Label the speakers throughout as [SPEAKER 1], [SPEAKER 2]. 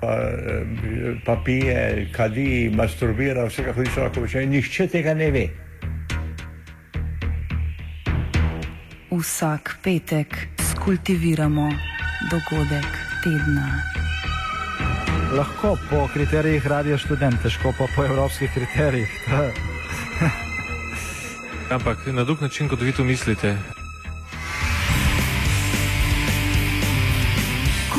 [SPEAKER 1] Pa, pa pije, kadi, masturbira, vse kako hoče lahko reče. Nihče tega ne ve.
[SPEAKER 2] Vsak petek skultiviramo dogodek tedna.
[SPEAKER 3] Lahko po kriterijih radio študent, težko pa po evropskih kriterijih.
[SPEAKER 4] Ampak na drug način, kot vi to mislite.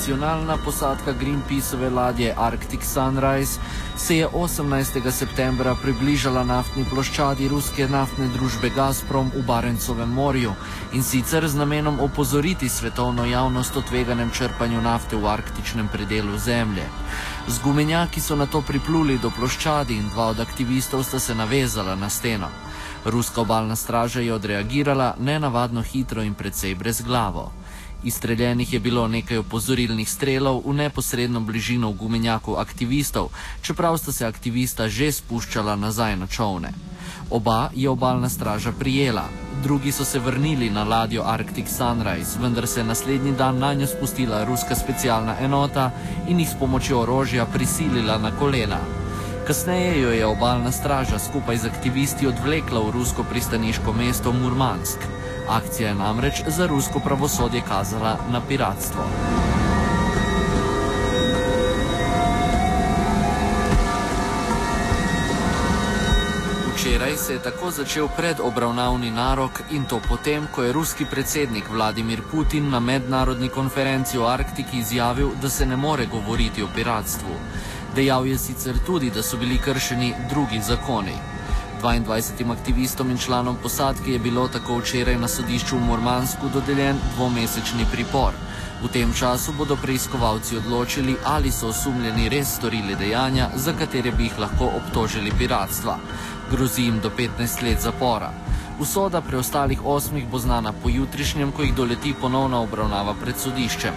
[SPEAKER 5] Internacionalna posadka Greenpeaceove ladje Arctic Sunrise se je 18. septembra približala naftni ploščadi ruske naftne družbe Gazprom v Barencovem morju in sicer z namenom opozoriti svetovno javnost o tveganem črpanju nafte v arktičnem predelu Zemlje. Z gumenjaki so na to pripluli do ploščadi in dva od aktivistov sta se navezala na steno. Ruska obalna straža je odreagirala nenavadno hitro in precej brezglavo. Izstreljenih je bilo nekaj opozorilnih strelov v neposredno bližino gumenjakov aktivistov, čeprav sta se aktivista že spuščala nazaj na čovne. Oba je obalna straža prijela, drugi so se vrnili na ladjo Arctic Sunrise, vendar se je naslednji dan na njo spustila ruska specialna enota in jih s pomočjo orožja prisilila na kolena. Kasneje jo je obalna straža skupaj z aktivisti odvlekla v rusko pristaniško mesto Murmansk. Akcija je namreč za rusko pravosodje kazala na piratstvo. Včeraj se je tako začel predobravnavni narok in to potem, ko je ruski predsednik Vladimir Putin na mednarodni konferenci o Arktiki izjavil, da se ne more govoriti o piratstvu. Dejal je sicer tudi, da so bili kršeni drugi zakoni. 22 aktivistom in članom posadke je bilo tako včeraj na sodišču v Murmansku dodeljen dvomesečni pripor. V tem času bodo preiskovalci odločili, ali so osumljeni res storili dejanja, za katere bi jih lahko obtožili piratstva. Grozi jim do 15 let zapora. Usoda preostalih osmih bo znana pojutrišnjem, ko jih doleti ponovna obravnava pred sodiščem.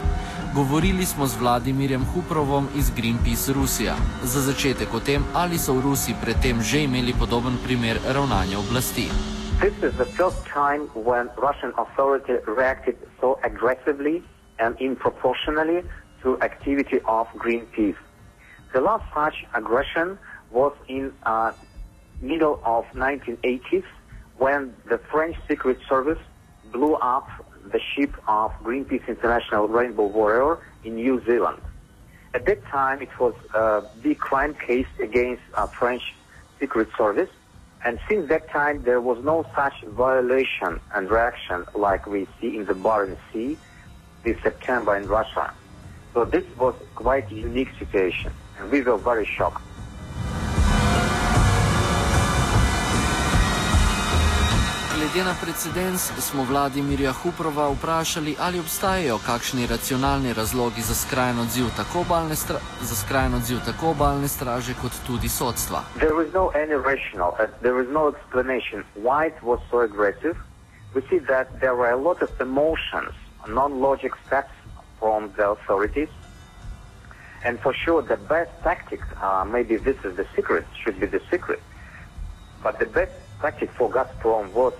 [SPEAKER 5] Govorili smo z Vladimirjem Huprovom iz Greenpeace Rusija. Za začetek o tem, ali so v Rusiji predtem že imeli podoben primer ravnanja oblasti.
[SPEAKER 6] This is the first time when Russian authority reacted so aggressively and disproportionately to activity of Greenpeace. The last such aggression was in uh, middle of 1980s when the French Secret Service blew up the ship of Greenpeace International Rainbow Warrior in New Zealand. At that time, it was a big crime case against uh, French Secret Service, and since that time, there was no such violation and reaction like we see in the Barents Sea this September in Russia. So this was quite a unique situation, and we were very shocked.
[SPEAKER 5] Glede na precedens smo Vladimirja Huprova vprašali, ali obstajajo kakšni racionalni razlogi za skrajen odziv tako obalne, stra za skrajen odziv tako obalne straže kot tudi sodstva.
[SPEAKER 6] There was no any rational, uh, there was no explanation why it was so aggressive. We see that there were a lot of emotions, non-logic steps from the authorities. And for sure, the best tactic, uh, maybe this is the secret, should be the secret. But the best tactic for Gazprom was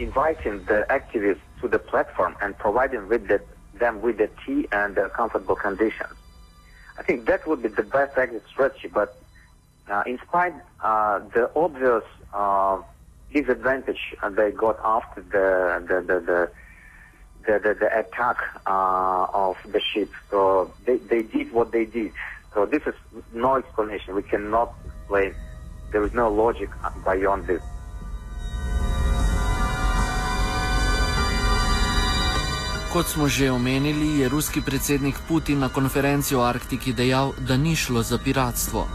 [SPEAKER 6] inviting the activists to the platform and providing with the, them with the tea and uh, comfortable conditions. I think that would be the best exit strategy. But uh, in spite uh, the obvious uh, disadvantage they got after the the the, the the, the, the attack uh, of the ship. So they, they did what they did. So this is no explanation. We cannot explain. There is no logic beyond this.
[SPEAKER 5] Kot smo že omenili, je ruski predsednik Putin na konferenci o Arktiki dejal, da ni šlo za piratstvo.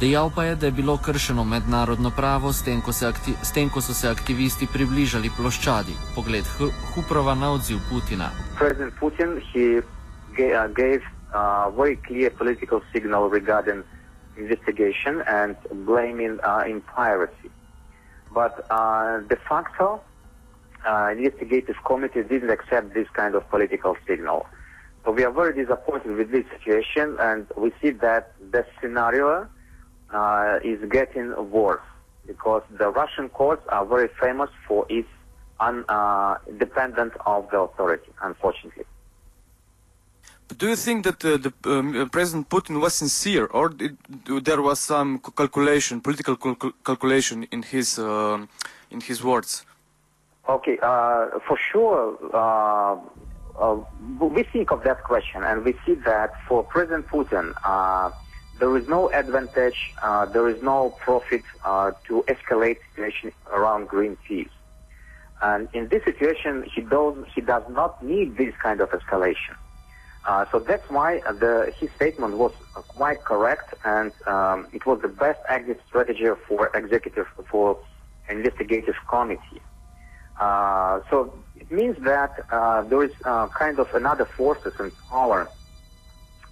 [SPEAKER 5] Dejal pa je, da je bilo kršeno mednarodno pravo s tem, ko, akti, s tem, ko so se aktivisti približali ploščadi. Pogled Huprova na odziv Putina.
[SPEAKER 6] Predsednik Putin je a very clear political signal regarding investigation and blaming uh, in piracy. But uh, de facto, uh, investigative committee didn't accept this kind of political signal. So we are very disappointed with this situation, and we see that the scenario uh, is getting worse because the Russian courts are very famous for its independent uh, of the authority, unfortunately.
[SPEAKER 7] But do you think that uh, the um, President Putin was sincere, or did, there was some calculation, political cal calculation in his uh, in his words?
[SPEAKER 6] Okay, uh, for sure, uh, uh, we think of that question, and we see that for President Putin, uh, there is no advantage, there is no profit to escalate situation around green Greenpeace. And in this situation, he does he does not need this kind of escalation. Uh, so that's why the, his statement was quite correct, and um, it was the best exit strategy for executive for investigative committee. Uh, so it means that uh, there is uh, kind of another forces in power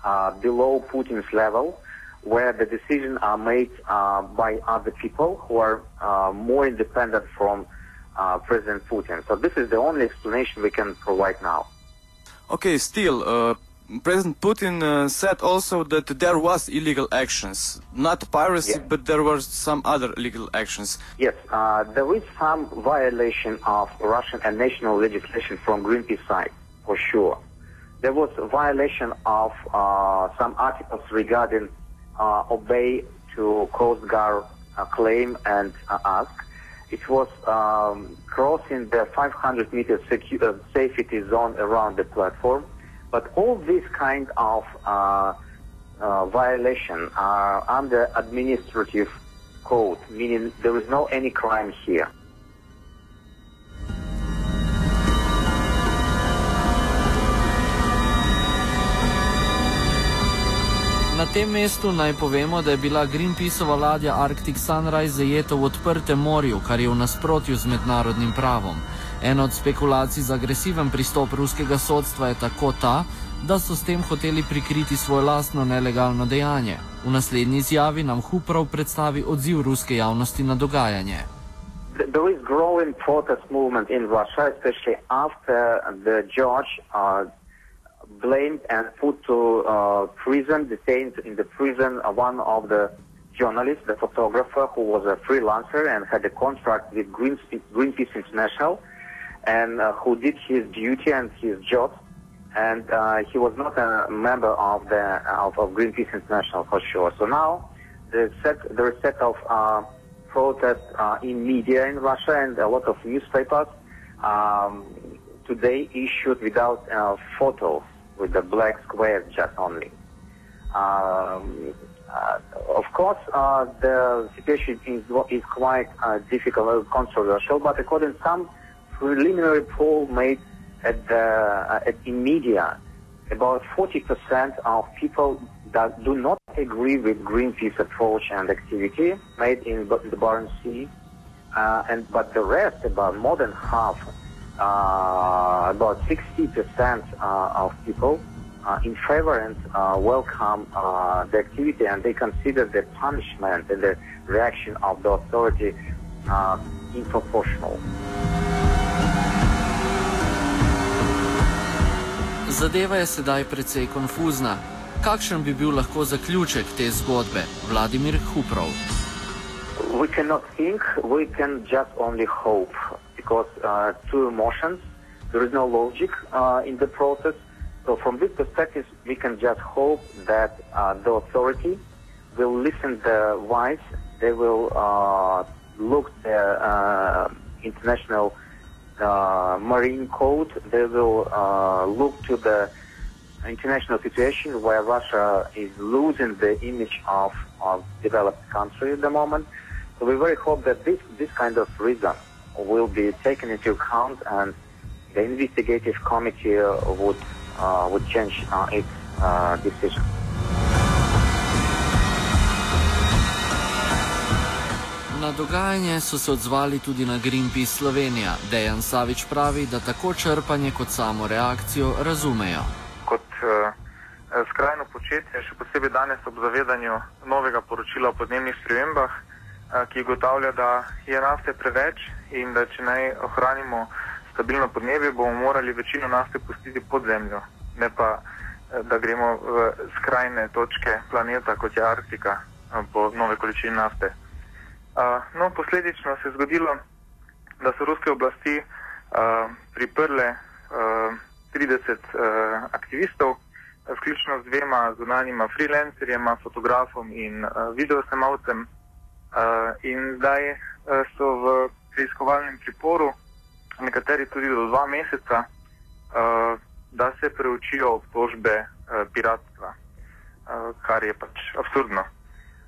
[SPEAKER 6] uh, below Putin's level, where the decisions are made uh, by other people who are more independent from President Putin. So this is the only explanation we can provide now.
[SPEAKER 7] Okay, still, President Putin uh, said also that there was illegal actions, not piracy, yes. but there were some other illegal actions.
[SPEAKER 6] Yes, uh, there is some violation of Russian and national legislation from Greenpeace side, for sure. There was a violation of uh, some articles regarding uh, obey to Coast Guard uh, claim and ask. It was um, crossing the 500 meter secu- uh, safety zone around the platform. But all these kind of uh, uh, violation are under administrative code, meaning there is no any crime here.
[SPEAKER 5] Na tem mestu naj povemo, da je bila Greenpeaceova ladja Arctic Sunrise zajeta v odprtem morju, kar je v nasprotju z mednarodnim pravom. Ena od spekulacij za agresiven pristop ruskega sodstva je tako ta, da so s tem hoteli prikriti svoje lastno nelegalno dejanje. V naslednji izjavi nam Huprov predstavi odziv ruske javnosti na dogajanje.
[SPEAKER 6] There is growing protest movement in Russia, especially after the judge uh, blamed and put to uh, prison, detained in the prison, uh, one of the journalists, the photographer, who was a freelancer and had a contract with Greenpeace, Greenpeace International, and uh, who did his duty and his job. And uh, he was not a member of the of, of, Greenpeace International for sure. So now there is set, set of uh, protests in media in Russia and a lot of newspapers um, today issued without photos with the black squares just only. Um, uh, of course, uh, the situation is, is quite uh, difficult and controversial, but according to some preliminary poll made at the, uh, at, in media, about 40% of people that do not agree with Greenpeace approach and activity made in the Barents Sea, uh, and but the rest, about more than half, uh, about 60% uh, of people uh, in favor and welcome the activity and they consider the punishment and the reaction of the authority disproportional.
[SPEAKER 5] Zadeva je sedaj precej konfuzna. Kakšen bi bil lahko zaključek te zgodbe, Vladimir Huprov?
[SPEAKER 6] We cannot think, we can just only hope. because uh, two emotions. There is no logic uh, in the process. So from this perspective, we can just hope that uh, the authority will listen the voice. They will uh, look the uh, international uh, marine code. They will look to the international situation where Russia is losing the image of, of developed country at the moment. So we very hope that this, this kind of reason will be taken into account and the investigative committee uh, would uh, would change uh, its uh, decision.
[SPEAKER 5] Na dogajanje so se odzvali tudi na Greenpeace Slovenija. Dejan Savič pravi, da tako črpanje kot samo reakcijo razumejo.
[SPEAKER 8] Kot uh, skrajno početje, še posebej danes ob zavedanju novega poročila o podnebnih spremembah, uh, ki ugotavlja, da je nafte preveč in da če naj ohranimo stabilno podnebje, bomo morali večino nafte pustiti pod zemljo, ne pa uh, da gremo v skrajne točke planeta, kot je Arktika, uh, po nove količine nafte. Uh, no, posledično se je zgodilo, da so ruske oblasti uh, priprle uh, 30 uh, aktivistov, vključno z dvema zunanjima freelancerjema, fotografom in uh, videosnemalcem. Uh, in zdaj uh, so v preiskovalnem priporu, nekateri tudi do dva meseca, uh, da se preučijo obtožbe uh, piratstva, uh, kar je pač absurdno.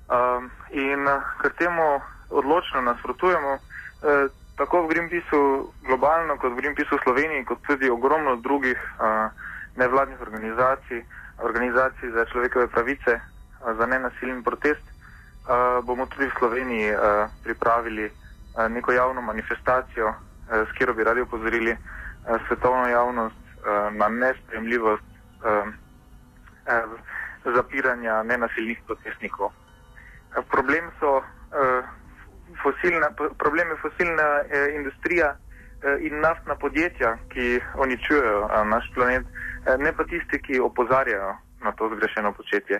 [SPEAKER 8] Um, in uh, ker temu odločno nasprotujemo, eh, tako v Greenpeaceu globalno, kot v Greenpeaceu Sloveniji, kot tudi ogromno drugih eh, nevladnih organizacij, organizacij za človekove pravice, eh, za nenasilni protest, eh, bomo tudi v Sloveniji eh, pripravili eh, neko javno manifestacijo, eh, s katero bi radi upozorili eh, svetovno javnost eh, na nespremljivost eh, eh, zapiranja nenasilnih protestnikov. Eh, problem so eh, fosilna, problem je fosilna eh, industrija eh, in naftna podjetja, ki uničujejo eh, naš planet, eh, ne pa tisti, ki opozarjajo na to zgrešeno početje.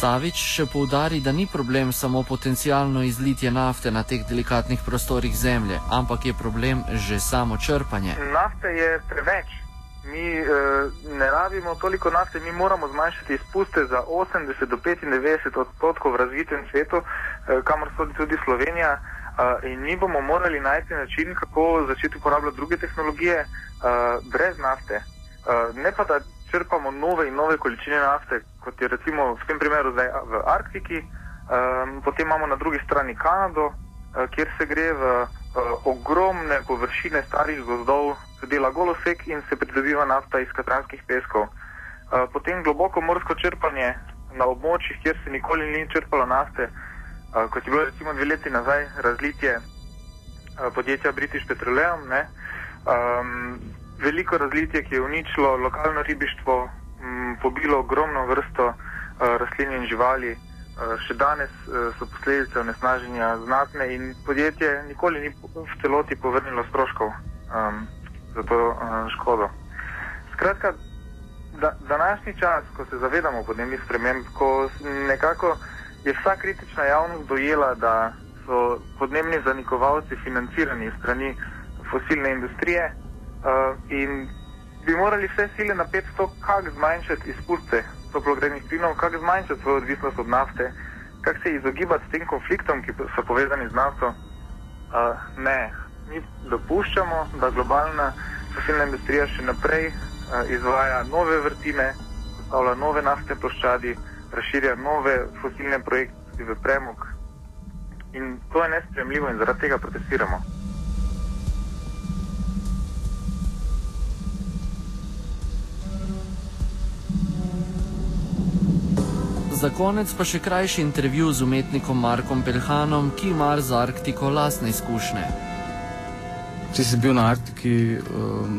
[SPEAKER 5] Savič še poudari, da ni problem samo potencijalno izlitje nafte na teh delikatnih prostorih zemlje, ampak je problem že samo črpanje.
[SPEAKER 8] Nafte je preveč. Mi eh, ne rabimo toliko nafte, mi moramo zmanjšati izpuste za 80 do 95 odstotkov v razvitem svetu, eh, kamor sodi tudi Slovenija. Eh, in mi bomo morali najti način, kako začeti uporabljati druge tehnologije eh, brez nafte. Eh, ne pa da črpamo nove in nove količine nafte, kot je recimo v tem primeru zdaj v Arktiki, eh, potem imamo na drugi strani Kanado, eh, kjer se gre v eh, ogromne površine starih gozdov, dela golosek in se pridobiva nafta iz katranskih peskov. Uh, potem globoko morsko črpanje na območjih, kjer se nikoli ni črpalo nafte, uh, kot je bilo recimo dve leti nazaj razlitje podjetja British Petroleum. Um, veliko razlitje, ki je uničilo lokalno ribištvo, m, pobilo ogromno vrsto uh, rastlin in živali. Uh, še danes uh, so posledice onesnaženja znatne in podjetje nikoli ni v celoti povrnilo stroškov. Um, za to uh, škodo. Skratka, da, današnji čas, ko se zavedamo podnebnih sprememb, ko nekako je vsa kritična javnost dojela, da so podnebni zanikovalci financirani strani fosilne industrije uh, in bi morali vse sile v to, kako zmanjšati izpuste toplogrednih plinov, kako zmanjšati svojo odvisnost od nafte, kako se izogibati tem konfliktom, ki so povezani z nafto. Uh, ne, mi dopuščamo, da globalna fosilna industrija še naprej uh, izvaja nove vrtine, postavlja nove naftne ploščadi, razširja nove fosilne projekte v premog. In to je nespremljivo in zaradi tega protestiramo.
[SPEAKER 5] Za konec pa še krajši intervju z umetnikom Markom Pelhanom, ki ima z Arktiko lastne izkušnje.
[SPEAKER 9] Če si bil na Arktiki, um,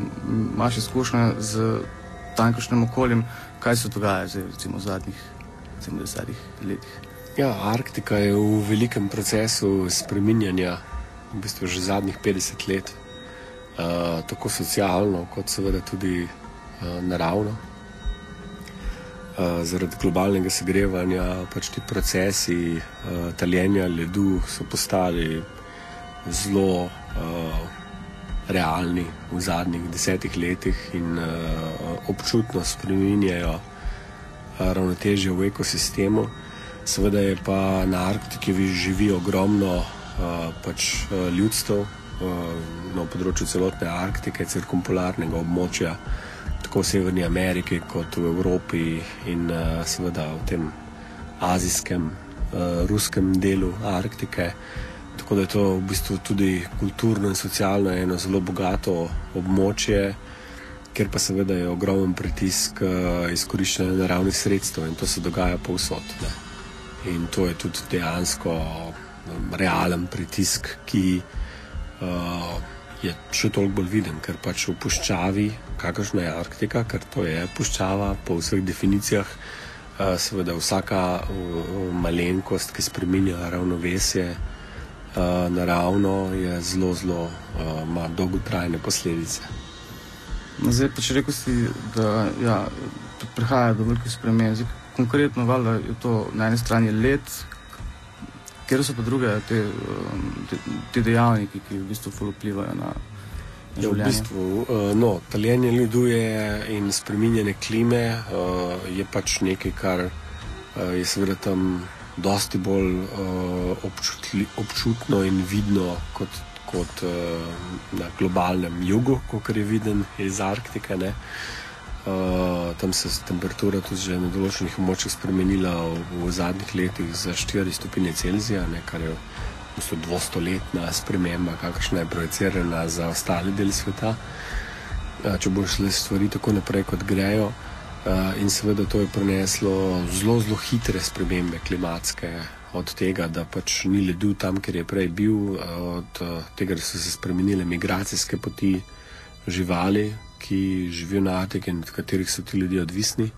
[SPEAKER 9] imaš izkušnje z tamkajšnjim okoljem, kaj se dogaja zdaj, recimo, v zadnjih 70 letih?
[SPEAKER 10] Ja, Arktika je v velikem procesu spreminjanja, v bistvu že zadnjih 50 let, uh, tako socialno, kot seveda tudi uh, naravno. Uh, zaradi globalnega segrevanja, pač ti procesi uh, taljenja ledu so postali zelo uh, realni v zadnjih desetih letih in uh, občutno spremenjajo uh, ravnotežje v ekosistemu. Seveda je pa na Arktiki živi ogromno uh, pač, uh, ljudstev uh, na področju celotne Arktike, cirkumpolarnega območja, tako v Severni Ameriki kot v Evropi in uh, seveda v tem azijskem uh, ruskem delu Arktike. Tako da je to v bistvu tudi kulturno in socialno eno zelo bogato območje, kjer pa seveda je ogromen pritisk uh, izkoriščanja naravnih sredstev in to se dogaja povsod. Ne. In to je tudi dejansko um, realen pritisk, ki uh, je še toliko bolj viden, ker pač v puščavi, kakršna je Arktika, ker to je puščava po vseh definicijah, uh, seveda vsaka malenkost, ki spremenja ravnovesje uh, naravno, je zelo, zelo uh, ima dolgotrajne posledice.
[SPEAKER 9] Zdaj pa če rekel si, da ja, prihaja do velikih sprememb. Konkretno, valjda je to na eni strani let, kjer so pa druge te, te, te dejavniki, ki v bistvu vplivajo na.
[SPEAKER 10] Ja, v bistvu, no, taljenje ljuduje in spreminjanje klime uh, je pač nekaj, kar uh, je seveda tam dosti bolj uh, občutli, občutno in vidno kot kot uh, na globalnem jugu, kot je viden iz Arktike. Uh, tam se je temperatura tudi že na določenih območjih spremenila v, v zadnjih letih za 4 stopinje Celzija, ne, kar je v bistvu dvostoletna sprememba, kakršna je projicirana za ostale dele sveta. Uh, če bo šle stvari tako naprej, kot grejo. Uh, in seveda to je prineslo zelo, zelo hitre spremembe klimatske, od tega, da pač ni ledu tam, kjer je prej bil, od tega, da so se spremenile migracijske poti živali, ki živijo na Arktiki in od katerih so ti ljudje odvisni.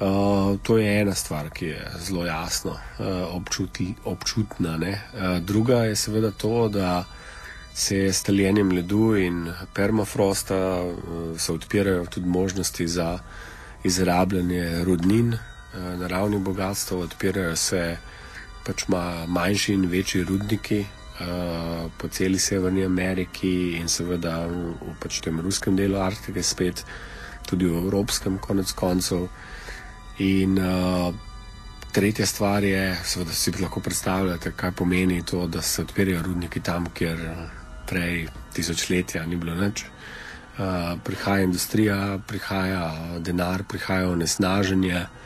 [SPEAKER 10] Uh, to je ena stvar, ki je zelo jasno uh, občuti, občutna. Uh, druga je seveda to, da se s taljenjem ledu in permafrosta uh, odpirajo tudi možnosti za izrabljanje rudnin, uh, naravnih bogatstv, odpirajo se pač ima manjši in večji rudniki uh, po celi Severni Ameriki in seveda v, v pač tem ruskem delu Arktike, spet tudi v evropskem, konec koncev. In uh, tretja stvar je, seveda si lahko predstavljate, kaj pomeni to, da se odpirajo rudniki tam, kjer prej tisočletja ni bilo nič. Uh, prihaja industrija, prihaja denar, prihaja onesnaženje. Eh,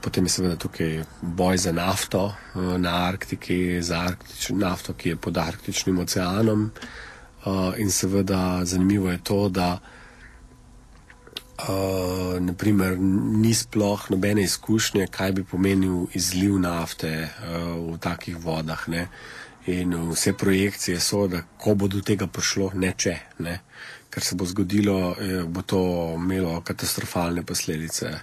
[SPEAKER 10] potem je seveda tukaj boj za nafto uh, na Arktiki, za arktično nafto, ki je pod Arktičnim oceanom. Uh, in seveda zanimivo je to, da uh, naprimer, ni sploh nobene izkušnje, kaj bi pomenil izliv nafte uh, v takih vodah. Ne? In vse projekcije so, da ko bo do tega prišlo, ne če, ne? ker se bo zgodilo, bo to imelo katastrofalne posledice. Uh,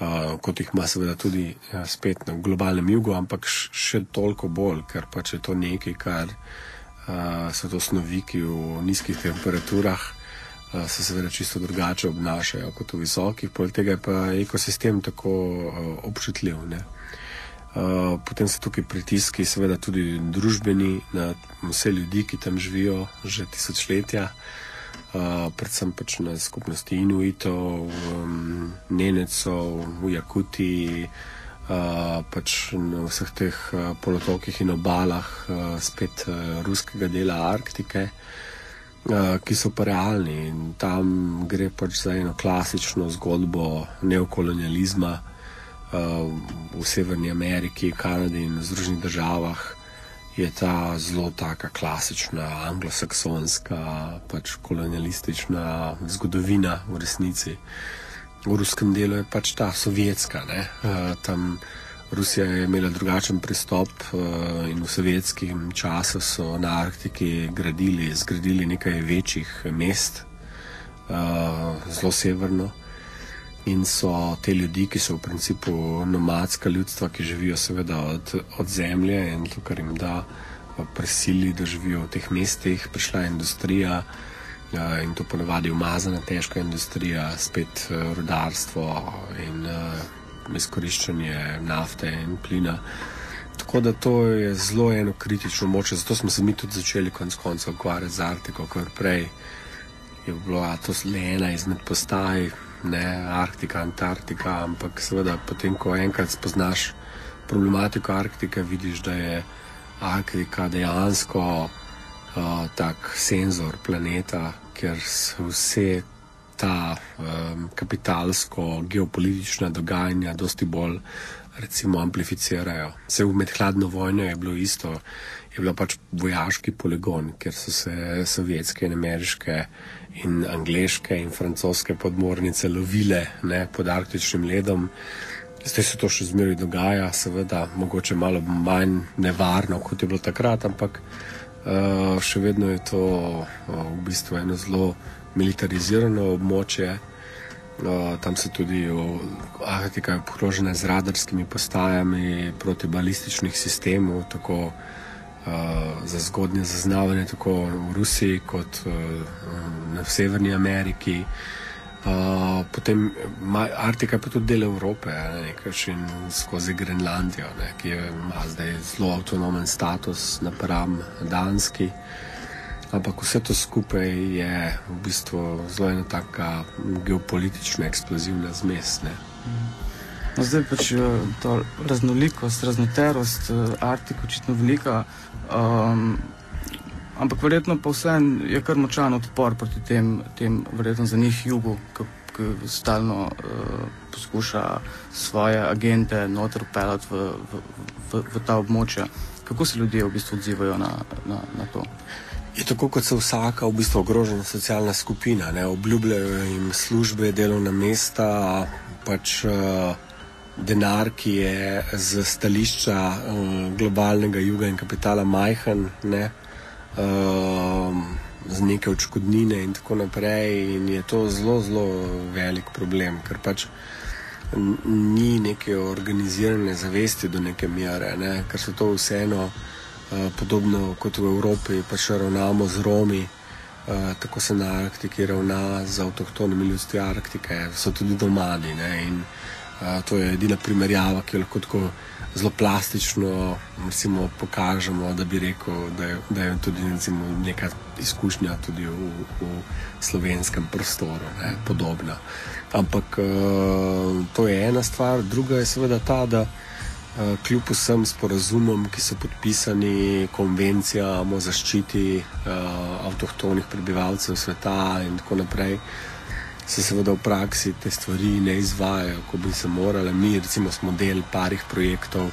[SPEAKER 10] uh, kot jih ima seveda tudi ja, spet na globalnem jugu, ampak še toliko bolj, ker pač je to nekaj, kar uh, so to snovi, ki v nizkih temperaturah uh, se seveda čisto drugače obnašajo kot v visokih, poleg tega je pa ekosistem tako uh, občutljiv. Ne? Uh, potem so tukaj pritiski, seveda tudi družbeni, na vse ljudi, ki tam živijo že tisočletja. Uh, predvsem pač na skupnosti Inuitov, um, Nenecov, v Jakuti, uh, pač na vseh teh uh, polotokih in obalah, uh, spet uh, ruskega dela Arktike, uh, ki so pa realni. In tam gre pač za eno klasično zgodbo neokolonializma uh, v Severni Ameriki, Kanadi in Združenih državah je ta zelo taka klasična anglosaksonska, pač kolonialistična zgodovina v resnici. V ruskem delu je pač ta sovjetska. Uh, tam Rusija je imela drugačen pristop uh, in v sovjetskem času so na Arktiki gradili, zgradili nekaj večjih mest, uh, zelo severno in so te ljudi, ki so v principu nomadska ljudstva, ki živijo seveda od, od zemlje in to, kar jim da, prisili, da živijo v teh mestih, prišla je industrija ja, in to ponavadi umazana težka industrija, spet uh, rudarstvo in uh, izkoriščanje nafte in plina. Tako da to je zelo eno kritično moč, zato smo se mi tudi začeli konec koncev ukvarjati z Arktiko, ker prej je bila to le ena izmed postaj, ne Arktika, Antarktika, ampak seveda potem, ko enkrat spoznaš problematiko Arktike, vidiš, da je Arktika dejansko uh, tak senzor planeta, ker so vse ta um, kapitalsko, geopolitična dogajanja dosti bolj recimo amplificirajo. Se v med hladno vojno je bilo isto, je bilo pač vojaški poligon, ker so se sovjetske in ameriške in angliške in francoske podmornice lovile ne, pod arktičnim ledom. Zdaj se to še zmeraj dogaja, seveda, mogoče malo manj nevarno, kot je bilo takrat, ampak uh, še vedno je to uh, v bistvu eno zelo militarizirano območje. Uh, tam se tudi Arktika je obkrožena z radarskimi postajami protibalističnih sistemov, tako uh, za zgodnje zaznavanje, tako v Rusiji kot uh, v Severni Ameriki. Uh, potem Arktika je pa tudi del Evrope, ne, nekaj skozi Grenlandijo, ne, ki ima zdaj zelo avtonomen status napram Danski. Ampak vse to skupaj je v bistvu zelo ena taka geopolitična eksplozivna zmes.
[SPEAKER 9] No, zdaj pač ta raznolikost, raznoterost Arktika očitno velika. Um, ampak verjetno pa vseeno je kar močan odpor proti tem, tem verjetno za njih jugu, ki stalno uh, poskuša svoje agente noter pelati v, v, v, v ta območja. Kako se ljudje v bistvu odzivajo na, na, na to?
[SPEAKER 10] Je tako, kot se vsaka v bistvu ogrožena socialna skupina. Ne? Obljubljajo jim službe, delovna mesta, pač uh, denar, ki je z stališča uh, globalnega juga in kapitala majhen. Ne? um, z neke odškodnine in tako naprej. In je to zelo, zelo velik problem, ker pač ni neke organizirane zavesti do neke mere, ne? ker so to vseeno uh, podobno kot v Evropi, pač ravnamo z Romi. Uh, tako se na Arktiki ravna z avtohtonimi ljudstvi Arktike, so tudi domadi. Ne? In uh, to je edina primerjava, ki jo lahko tako zelo plastično recimo, pokažemo, da bi rekel, da je, da je tudi recimo, neka izkušnja tudi v, v slovenskem prostoru, ne, podobna. Ampak to je ena stvar, druga je seveda ta, da kljub vsem sporazumom, ki so podpisani, konvencijam o zaščiti uh, avtohtonih prebivalcev sveta in tako naprej se seveda v praksi te stvari ne izvajajo, kot bi se morale. Mi, recimo, smo del parih projektov,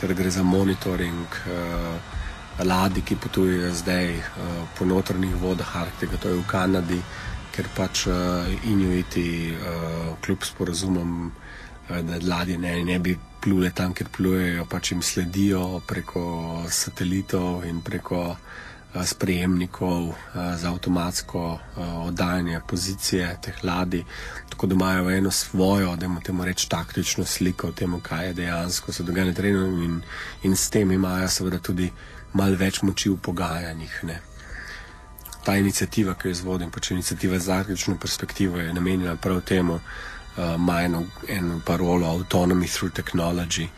[SPEAKER 10] ker gre za monitoring uh, ladij, ki potujejo zdaj uh, po notrnih vodah Arktike, to je v Kanadi, ker pač uh, Inuiti, uh, kljub sporozumom, uh, da ladje ne, ne bi plule tam, kjer plujejo, pač jim sledijo preko satelitov in preko sprejemnikov za avtomatsko oddajanje pozicije teh ladij, tako da imajo eno svojo, da imamo reči, taktično sliko o tem, kaj je dejansko se dogaja na terenu in, in s tem imajo seveda tudi malo več moči v pogajanjih. Ne. Ta inicijativa, ki jo izvodim, pač inicijativa za arktično perspektivo, je namenjena prav temu, ima uh, eno, eno parolo Autonomy through Technology,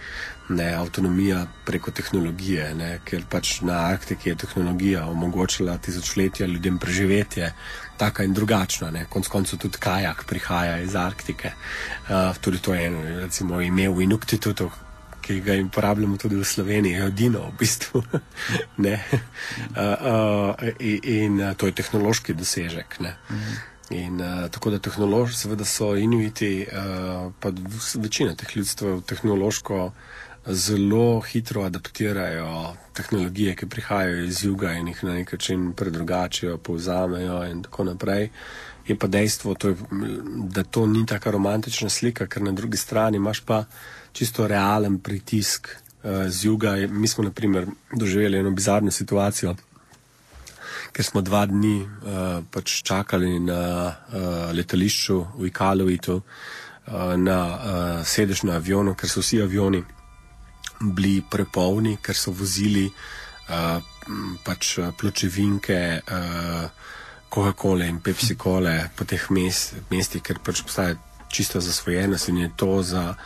[SPEAKER 10] ne, avtonomija preko tehnologije, ne, ker pač na Arktiki je tehnologija omogočila tisočletja ljudem preživetje, taka in drugačna. Ne. Konec koncev tudi kajak prihaja iz Arktike. Uh, tudi to je eno, recimo, ime v Inuktitutu. Ki ga uporabljamo tudi v Sloveniji, je odino, v bistvu. uh, uh, in, in to je tehnološki dosežek. Mhm. In uh, tako da tehnološko, seveda so inuiti, uh, pa večina teh ljudstev tehnološko uh, zelo hitro adaptirajo tehnologije, ki prihajajo iz juga in jih na nek način predrugačijo, povzamejo in tako naprej. Je pa dejstvo, to je, da to ni tako romantična slika, ker na drugi strani imaš pa čisto realen pritisk uh, z juga. Mi smo, na primer, doživeli eno bizarno situacijo, ker smo dva dni uh, pač čakali na uh, letališču v Ikaluitu, uh, na uh, sedež na avionu, ker so vsi avioni bili prepolni, ker so vozili uh, pač pločevinke, uh, Coca-Cola in Pepsi-Cola po teh mest, mestih, ker pač postaje čisto zasvojenost in je to za,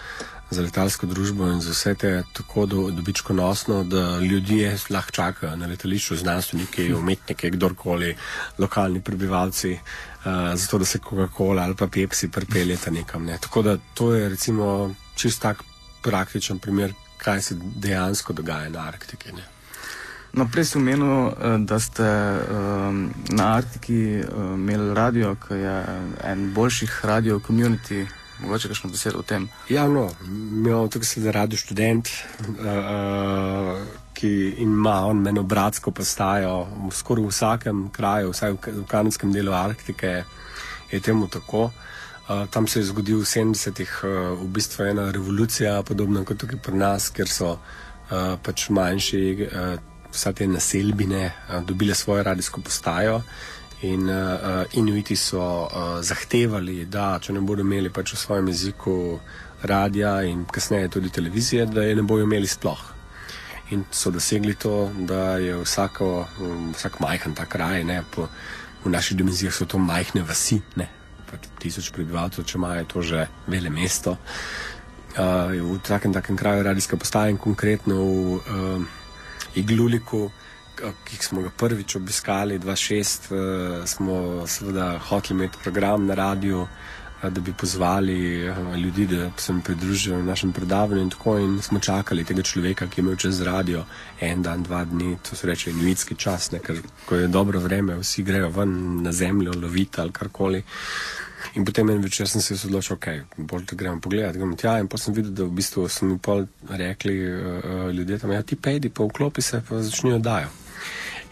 [SPEAKER 10] za letalsko družbo in za vse te tako do, dobičkonosno, da ljudje lahko čakajo na letališču, znanstveniki, umetniki, kdorkoli, lokalni prebivalci. Uh, zato, da se Coca-Cola ali pa Pepsi pripeljete nekam. Ne. Tako da to je recimo čist tak praktičen primer, kaj se dejansko dogaja na Arktiki. Ne?
[SPEAKER 9] No, prej sem omenil, eh, da ste um, na Arktiki um, imeli radio, ki je en boljših radio community mogoče kakšno besedo o tem.
[SPEAKER 10] Ja, no, mi imamo tukaj sedaj radio študent, uh, ki ima on meni obratsko postajo v skoraj vsakem kraju, vsaj v, v kanadskem delu Arktike je temu tako. Uh, tam se je zgodil v 70-ih uh, v bistvu ena revolucija, podobno kot tukaj pri nas, ker so uh, pač manjši, uh, vsa te naselbine uh, dobile svojo radijsko postajo. In uh, Inuiti so uh, zahtevali, da če ne bodo imeli pač v svojem jeziku radia in kasneje tudi televizije, da je ne bodo imeli sploh. In so dosegli to, da je vsako, um, vsak majhen ta kraj, ne, po, v naših dimenzijah so to majhne vasi, ne, pač tisoč prebivalcev, če imajo to že vele mesto. Uh, v takem, takem kraju radijska postaja in konkretno v uh, Igluliku ki smo ga prvič obiskali, 2006, uh, smo seveda hoteli imeti program na radiju, uh, da bi pozvali uh, ljudi, da se mi pridružijo v našem predavanju. In tako in smo čakali tega človeka, ki je imel čez radio en dan, dva dni, to se reče inuitski čas, ne, ker ko je dobro vreme, vsi grejo ven na zemljo, loviti ali karkoli. In potem en večer sem se odločil, ok, bolj da gremo pogledat, gremo tja. In potem sem videl, da v bistvu so mi pol rekli uh, ljudje tam, ja ti pejdi, pa vklopi se, pa začnijo dajo.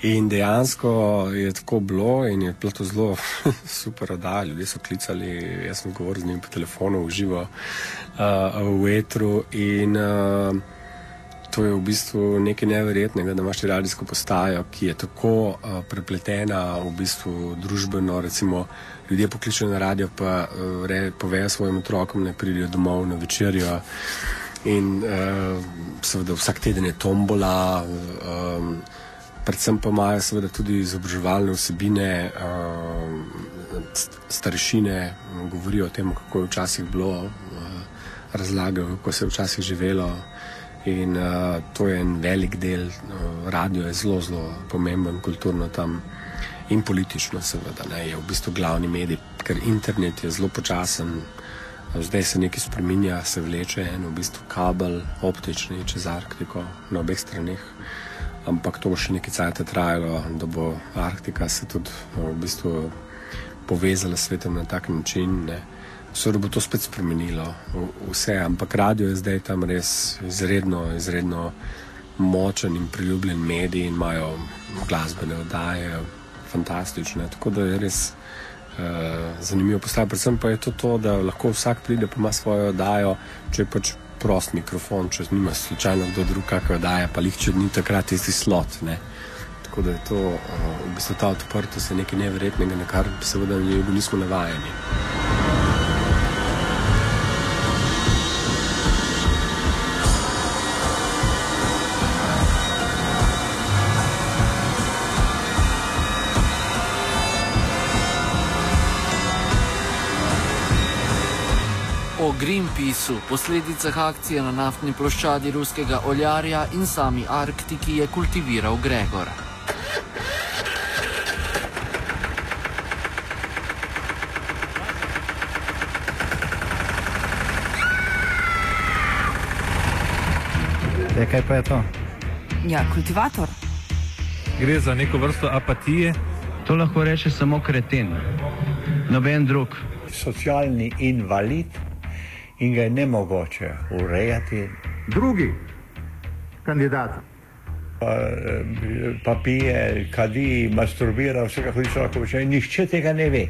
[SPEAKER 10] In dejansko je tako bilo, in je bilo to zelo super oddaja. Ljudje so klicali, jaz sem govoril z njim po telefonu, v živo, uh, v etru. In uh, to je v bistvu nekaj neverjetnega, da imaš radijsko postajo, ki je tako uh, prepletena v bistvu družbeno. Recimo, ljudje pokličejo na radio, pa uh, povejo svojim otrokom, ne pridijo domov na večerjo. In uh, seveda vsak teden je tombola. Um, predvsem pa imajo seveda tudi izobraževalne vsebine, uh, starešine, govorijo o tem, kako je včasih bilo, uh, razlagajo, kako se je včasih živelo. In uh, to je en velik del, uh, radio je zelo, zelo pomemben kulturno tam in politično, seveda, ne, je v bistvu glavni medij, ker internet je zelo počasen. Zdaj se nekaj spremenja, se vleče en v bistvu kabel, optični čez Arktiko na obeh straneh ampak to bo še nekaj časa trajalo, da bo Arktika se tudi no, v bistvu povezala s svetom na tak način. Seveda bo to spet spremenilo vse, ampak radio je zdaj tam res izredno, izredno močen in priljubljen medij in imajo glasbene oddaje, fantastične. Tako da je res uh, zanimivo postati. Predvsem pa je to, to, da lahko vsak pride pa ima svojo oddajo, če pač prost mikrofon, če nima slučajno kdo drug, kakor daje, pa jih če ni takrat isti slot. Ne. Tako da je to uh, v bistvu ta odprtost nekaj nevrednega, na kar seveda nismo navajeni.
[SPEAKER 5] Greenpeaceu, posledicah akcije na naftni ploščadi ruskega oljarja in sami Arktiki je kultiviral Gregor.
[SPEAKER 3] E, kaj pa je to?
[SPEAKER 2] Ja, kultivator.
[SPEAKER 4] Gre za neko vrsto apatije.
[SPEAKER 11] To lahko reče samo kreten, noben drug.
[SPEAKER 1] Socialni invalid in ga je ne mogoče urejati.
[SPEAKER 12] Drugi kandidat.
[SPEAKER 1] Pa, pa pije, kadi, masturbira, vse kako hoče, nihče tega ne ve.